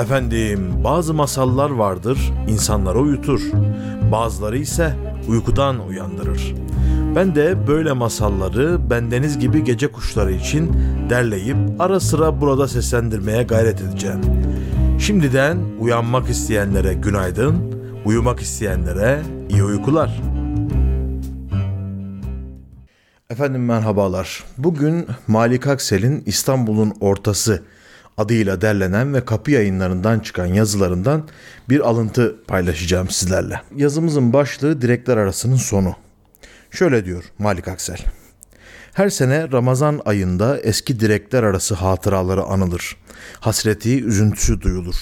Efendim bazı masallar vardır insanları uyutur. Bazıları ise uykudan uyandırır. Ben de böyle masalları bendeniz gibi gece kuşları için derleyip ara sıra burada seslendirmeye gayret edeceğim. Şimdiden uyanmak isteyenlere günaydın, uyumak isteyenlere iyi uykular. Efendim merhabalar. Bugün Malik Aksel'in İstanbul'un Ortası adıyla derlenen ve kapı yayınlarından çıkan yazılarından bir alıntı paylaşacağım sizlerle. Yazımızın başlığı direkler arasının sonu. Şöyle diyor Malik Aksel. Her sene Ramazan ayında eski direkler arası hatıraları anılır. Hasreti, üzüntüsü duyulur.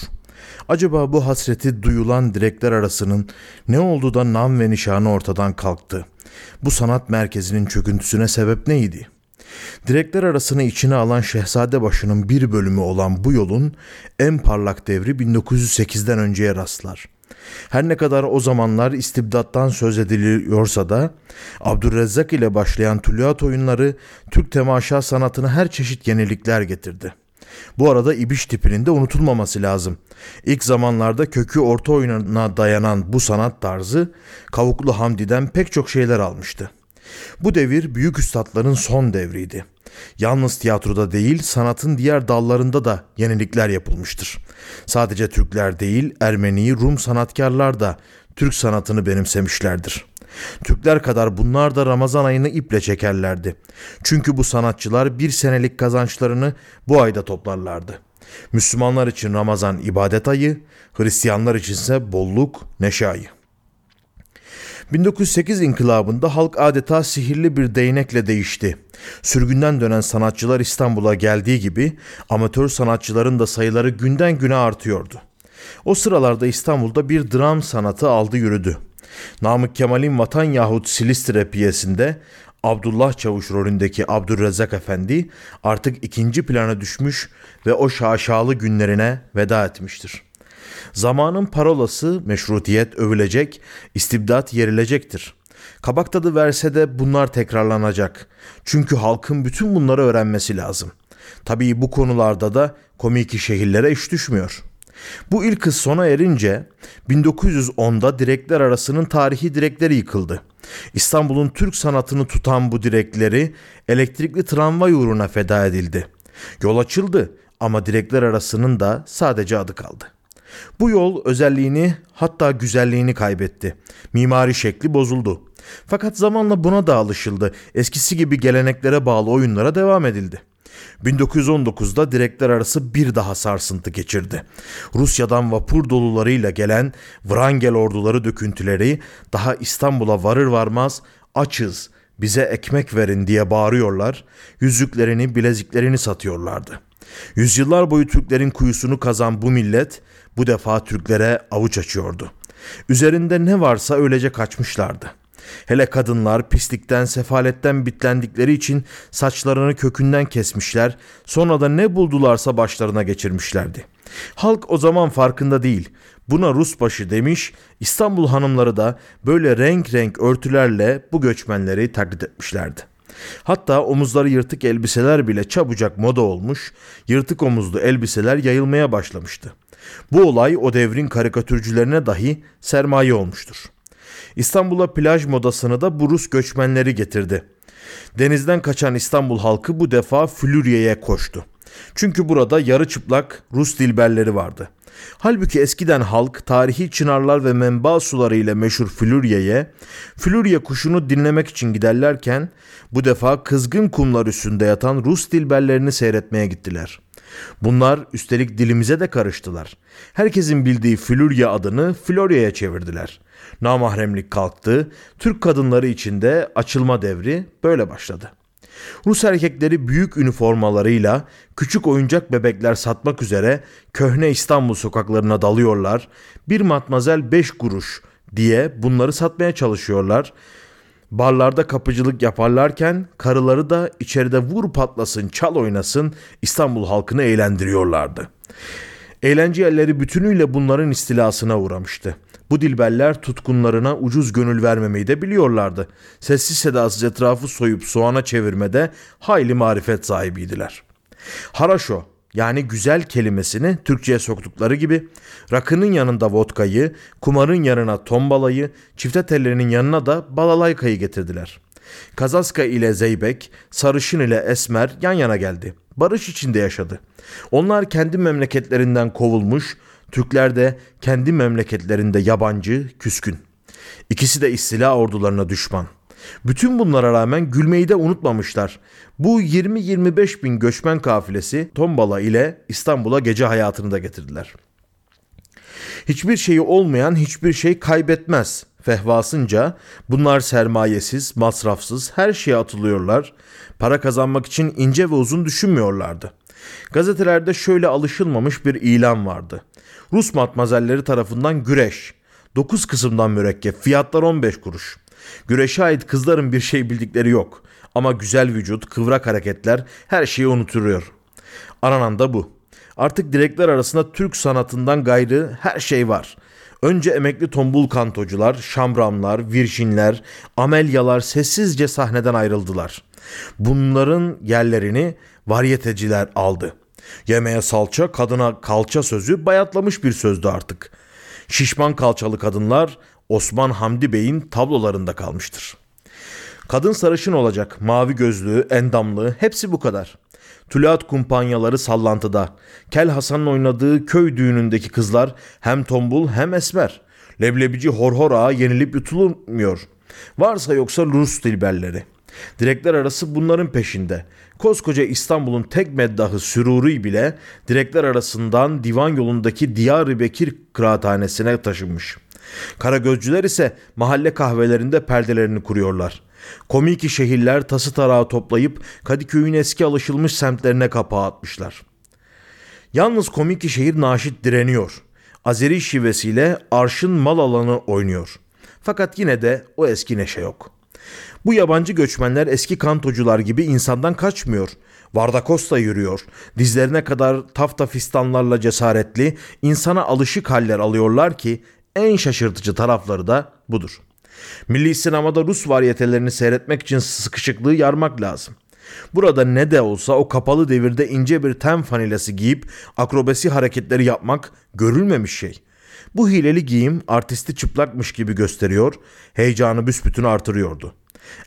Acaba bu hasreti duyulan direkler arasının ne oldu da nam ve nişanı ortadan kalktı? Bu sanat merkezinin çöküntüsüne sebep neydi?'' Direkler arasını içine alan Şehzadebaşı'nın bir bölümü olan bu yolun en parlak devri 1908'den önceye rastlar. Her ne kadar o zamanlar istibdattan söz ediliyorsa da Abdurrezzak ile başlayan tülüat oyunları Türk temaşa sanatına her çeşit yenilikler getirdi. Bu arada İbiş tipinin de unutulmaması lazım. İlk zamanlarda kökü orta oyununa dayanan bu sanat tarzı Kavuklu Hamdi'den pek çok şeyler almıştı. Bu devir büyük üstadların son devriydi. Yalnız tiyatroda değil, sanatın diğer dallarında da yenilikler yapılmıştır. Sadece Türkler değil, Ermeni, Rum sanatkarlar da Türk sanatını benimsemişlerdir. Türkler kadar bunlar da Ramazan ayını iple çekerlerdi. Çünkü bu sanatçılar bir senelik kazançlarını bu ayda toplarlardı. Müslümanlar için Ramazan ibadet ayı, Hristiyanlar içinse bolluk, neşe ayı. 1908 inkılabında halk adeta sihirli bir değnekle değişti. Sürgünden dönen sanatçılar İstanbul'a geldiği gibi amatör sanatçıların da sayıları günden güne artıyordu. O sıralarda İstanbul'da bir dram sanatı aldı yürüdü. Namık Kemal'in Vatan yahut Silistre piyesinde Abdullah Çavuş rolündeki Abdurrezzak Efendi artık ikinci plana düşmüş ve o şaşalı günlerine veda etmiştir. Zamanın parolası meşrutiyet övülecek, istibdat yerilecektir. Kabak tadı verse de bunlar tekrarlanacak. Çünkü halkın bütün bunları öğrenmesi lazım. Tabii bu konularda da komiki şehirlere iş düşmüyor. Bu ilk hız sona erince 1910'da direkler arasının tarihi direkleri yıkıldı. İstanbul'un Türk sanatını tutan bu direkleri elektrikli tramvay uğruna feda edildi. Yol açıldı ama direkler arasının da sadece adı kaldı. Bu yol özelliğini hatta güzelliğini kaybetti. Mimari şekli bozuldu. Fakat zamanla buna da alışıldı. Eskisi gibi geleneklere bağlı oyunlara devam edildi. 1919'da direkler arası bir daha sarsıntı geçirdi. Rusya'dan vapur dolularıyla gelen Vrangel orduları döküntüleri daha İstanbul'a varır varmaz açız, bize ekmek verin diye bağırıyorlar, yüzüklerini, bileziklerini satıyorlardı. Yüzyıllar boyu Türklerin kuyusunu kazan bu millet bu defa Türklere avuç açıyordu. Üzerinde ne varsa öylece kaçmışlardı. Hele kadınlar pislikten, sefaletten bitlendikleri için saçlarını kökünden kesmişler, sonra da ne buldularsa başlarına geçirmişlerdi. Halk o zaman farkında değil. Buna Rusbaşı demiş, İstanbul hanımları da böyle renk renk örtülerle bu göçmenleri taklit etmişlerdi. Hatta omuzları yırtık elbiseler bile çabucak moda olmuş, yırtık omuzlu elbiseler yayılmaya başlamıştı. Bu olay o devrin karikatürcülerine dahi sermaye olmuştur. İstanbul'a plaj modasını da bu Rus göçmenleri getirdi. Denizden kaçan İstanbul halkı bu defa Flüriye'ye koştu. Çünkü burada yarı çıplak Rus dilberleri vardı. Halbuki eskiden halk tarihi çınarlar ve menba suları ile meşhur Flüriye'ye, Flüriye kuşunu dinlemek için giderlerken bu defa kızgın kumlar üstünde yatan Rus dilberlerini seyretmeye gittiler.'' Bunlar üstelik dilimize de karıştılar. Herkesin bildiği Florya adını Florya'ya çevirdiler. Namahremlik kalktı, Türk kadınları içinde açılma devri böyle başladı. Rus erkekleri büyük üniformalarıyla küçük oyuncak bebekler satmak üzere köhne İstanbul sokaklarına dalıyorlar. Bir matmazel beş kuruş diye bunları satmaya çalışıyorlar Barlarda kapıcılık yaparlarken karıları da içeride vur patlasın çal oynasın İstanbul halkını eğlendiriyorlardı. Eğlence yerleri bütünüyle bunların istilasına uğramıştı. Bu dilberler tutkunlarına ucuz gönül vermemeyi de biliyorlardı. Sessiz sedasız etrafı soyup soğana çevirmede hayli marifet sahibiydiler. Haraşo yani güzel kelimesini Türkçe'ye soktukları gibi rakının yanında vodkayı, kumarın yanına tombalayı, çifte tellerinin yanına da balalaykayı getirdiler. Kazaska ile Zeybek, Sarışın ile Esmer yan yana geldi. Barış içinde yaşadı. Onlar kendi memleketlerinden kovulmuş, Türkler de kendi memleketlerinde yabancı, küskün. İkisi de istila ordularına düşman. Bütün bunlara rağmen gülmeyi de unutmamışlar. Bu 20-25 bin göçmen kafilesi Tombala ile İstanbul'a gece hayatını da getirdiler. Hiçbir şeyi olmayan hiçbir şey kaybetmez. Fehvasınca bunlar sermayesiz, masrafsız her şeye atılıyorlar. Para kazanmak için ince ve uzun düşünmüyorlardı. Gazetelerde şöyle alışılmamış bir ilan vardı. Rus matmazelleri tarafından güreş. 9 kısımdan mürekkep. Fiyatlar 15 kuruş. Güreşe ait kızların bir şey bildikleri yok. Ama güzel vücut, kıvrak hareketler her şeyi unuturuyor. Aranan da bu. Artık direkler arasında Türk sanatından gayrı her şey var. Önce emekli tombul kantocular, şambramlar, virjinler, amelyalar sessizce sahneden ayrıldılar. Bunların yerlerini varyeteciler aldı. Yemeğe salça, kadına kalça sözü bayatlamış bir sözdü artık. Şişman kalçalı kadınlar Osman Hamdi Bey'in tablolarında kalmıştır. Kadın sarışın olacak, mavi gözlü, endamlı, hepsi bu kadar. Tülat kumpanyaları sallantıda. Kel Hasan'ın oynadığı köy düğünündeki kızlar hem tombul hem esmer. Leblebici horhor ağa yenilip yutulmuyor. Varsa yoksa Rus dilberleri. Direkler arası bunların peşinde. Koskoca İstanbul'un tek meddahı Süruri bile direkler arasından divan yolundaki Diyar-ı Bekir kıraathanesine taşınmış. Karagözcüler ise mahalle kahvelerinde perdelerini kuruyorlar. Komiki şehirler tası tarağı toplayıp Kadıköy'ün eski alışılmış semtlerine kapağı atmışlar. Yalnız komiki şehir Naşit direniyor. Azeri şivesiyle arşın mal alanı oynuyor. Fakat yine de o eski neşe yok. Bu yabancı göçmenler eski kantocular gibi insandan kaçmıyor. Vardakosta yürüyor. Dizlerine kadar tafta fistanlarla cesaretli, insana alışık haller alıyorlar ki en şaşırtıcı tarafları da budur. Milli sinemada Rus varyetelerini seyretmek için sıkışıklığı yarmak lazım. Burada ne de olsa o kapalı devirde ince bir ten fanilası giyip akrobasi hareketleri yapmak görülmemiş şey. Bu hileli giyim artisti çıplakmış gibi gösteriyor, heyecanı büsbütün artırıyordu.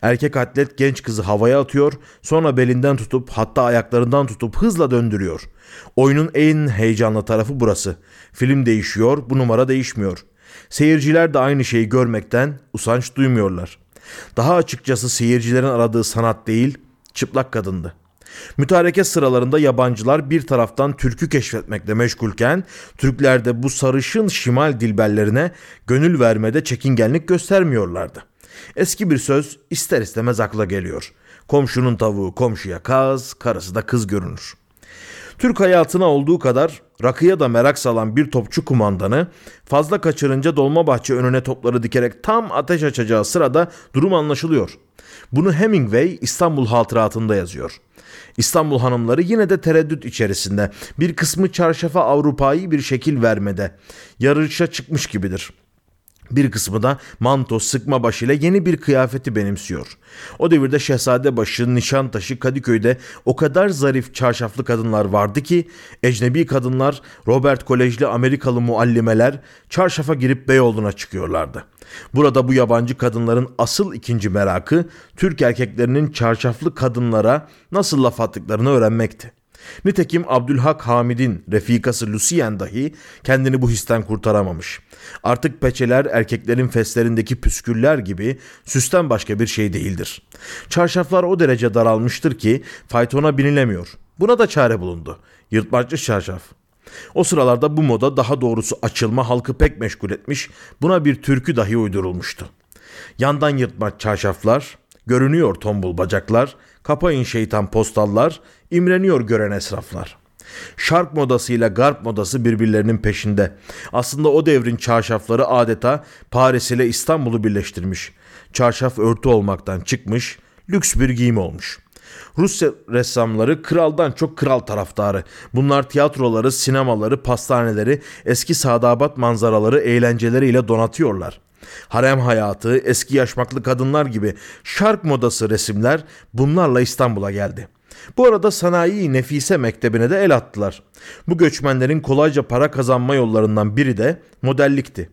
Erkek atlet genç kızı havaya atıyor, sonra belinden tutup hatta ayaklarından tutup hızla döndürüyor. Oyunun en heyecanlı tarafı burası. Film değişiyor, bu numara değişmiyor. Seyirciler de aynı şeyi görmekten usanç duymuyorlar. Daha açıkçası seyircilerin aradığı sanat değil, çıplak kadındı. Mütareke sıralarında yabancılar bir taraftan Türk'ü keşfetmekle meşgulken Türkler de bu sarışın şimal dilberlerine gönül vermede çekingenlik göstermiyorlardı. Eski bir söz ister istemez akla geliyor. Komşunun tavuğu komşuya kaz, karısı da kız görünür. Türk hayatına olduğu kadar rakıya da merak salan bir topçu kumandanı fazla kaçırınca Dolmabahçe önüne topları dikerek tam ateş açacağı sırada durum anlaşılıyor. Bunu Hemingway İstanbul hatıratında yazıyor. İstanbul hanımları yine de tereddüt içerisinde. Bir kısmı çarşafa Avrupa'yı bir şekil vermede. Yarışa çıkmış gibidir. Bir kısmı da manto sıkma başıyla yeni bir kıyafeti benimsiyor. O devirde Şehzadebaşı, Nişantaşı, Kadıköy'de o kadar zarif çarşaflı kadınlar vardı ki ecnebi kadınlar, Robert Kolejli Amerikalı muallimeler çarşafa girip Beyoğlu'na çıkıyorlardı. Burada bu yabancı kadınların asıl ikinci merakı Türk erkeklerinin çarşaflı kadınlara nasıl laf attıklarını öğrenmekti. Nitekim Abdülhak Hamid'in refikası Lucien dahi kendini bu histen kurtaramamış. Artık peçeler erkeklerin feslerindeki püsküller gibi süsten başka bir şey değildir. Çarşaflar o derece daralmıştır ki faytona binilemiyor. Buna da çare bulundu. Yırtmaçlı çarşaf. O sıralarda bu moda daha doğrusu açılma halkı pek meşgul etmiş, buna bir türkü dahi uydurulmuştu. Yandan yırtmaç çarşaflar, görünüyor tombul bacaklar, kapayın şeytan postallar, imreniyor gören esraflar. Şark modasıyla garp modası birbirlerinin peşinde. Aslında o devrin çarşafları adeta Paris ile İstanbul'u birleştirmiş. Çarşaf örtü olmaktan çıkmış, lüks bir giyim olmuş. Rus ressamları kraldan çok kral taraftarı. Bunlar tiyatroları, sinemaları, pastaneleri, eski sadabat manzaraları, eğlenceleriyle donatıyorlar. Harem hayatı, eski yaşmaklı kadınlar gibi şark modası resimler bunlarla İstanbul'a geldi. Bu arada sanayi Nefise Mektebi'ne de el attılar. Bu göçmenlerin kolayca para kazanma yollarından biri de modellikti.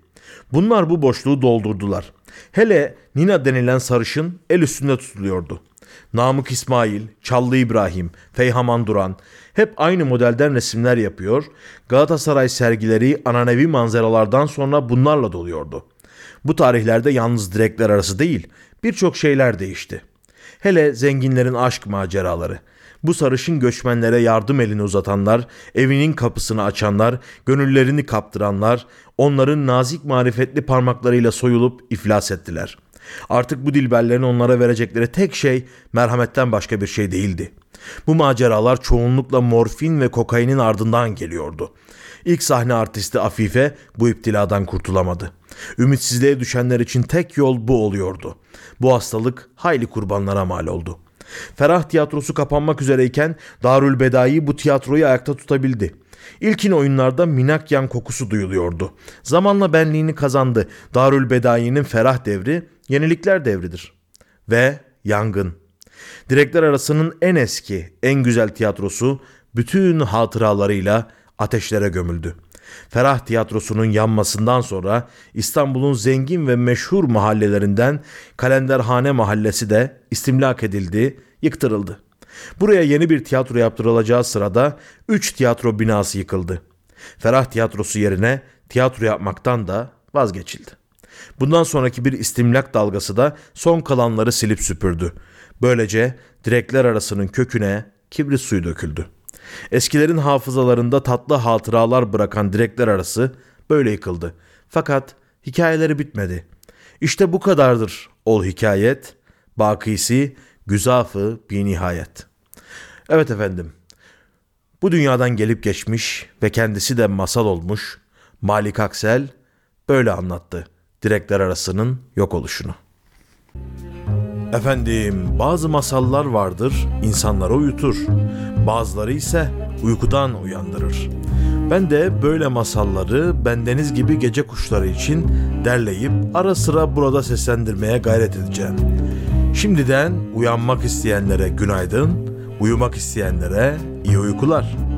Bunlar bu boşluğu doldurdular. Hele Nina denilen sarışın el üstünde tutuluyordu. Namık İsmail, Çallı İbrahim, Feyhaman Duran hep aynı modelden resimler yapıyor. Galatasaray sergileri ananevi manzaralardan sonra bunlarla doluyordu. Bu tarihlerde yalnız direkler arası değil, birçok şeyler değişti. Hele zenginlerin aşk maceraları. Bu sarışın göçmenlere yardım elini uzatanlar, evinin kapısını açanlar, gönüllerini kaptıranlar, onların nazik marifetli parmaklarıyla soyulup iflas ettiler. Artık bu dilberlerin onlara verecekleri tek şey merhametten başka bir şey değildi. Bu maceralar çoğunlukla morfin ve kokainin ardından geliyordu. İlk sahne artisti Afife bu iptiladan kurtulamadı. Ümitsizliğe düşenler için tek yol bu oluyordu. Bu hastalık hayli kurbanlara mal oldu. Ferah tiyatrosu kapanmak üzereyken Darül Bedai bu tiyatroyu ayakta tutabildi. İlkin oyunlarda Minakyan kokusu duyuluyordu. Zamanla benliğini kazandı. Darül Bedai'nin ferah devri yenilikler devridir. Ve yangın. Direkler arasının en eski, en güzel tiyatrosu bütün hatıralarıyla ateşlere gömüldü. Ferah Tiyatrosu'nun yanmasından sonra İstanbul'un zengin ve meşhur mahallelerinden Kalenderhane Mahallesi de istimlak edildi, yıktırıldı. Buraya yeni bir tiyatro yaptırılacağı sırada 3 tiyatro binası yıkıldı. Ferah Tiyatrosu yerine tiyatro yapmaktan da vazgeçildi. Bundan sonraki bir istimlak dalgası da son kalanları silip süpürdü. Böylece direkler arasının köküne kibrit suyu döküldü. Eskilerin hafızalarında tatlı hatıralar bırakan direkler arası böyle yıkıldı. Fakat hikayeleri bitmedi. İşte bu kadardır ol hikayet, bakisi güzafı bir nihayet. Evet efendim, bu dünyadan gelip geçmiş ve kendisi de masal olmuş Malik Aksel böyle anlattı direkler arasının yok oluşunu. Efendim bazı masallar vardır insanları uyutur. Bazıları ise uykudan uyandırır. Ben de böyle masalları bendeniz gibi gece kuşları için derleyip ara sıra burada seslendirmeye gayret edeceğim. Şimdiden uyanmak isteyenlere günaydın, uyumak isteyenlere iyi uykular.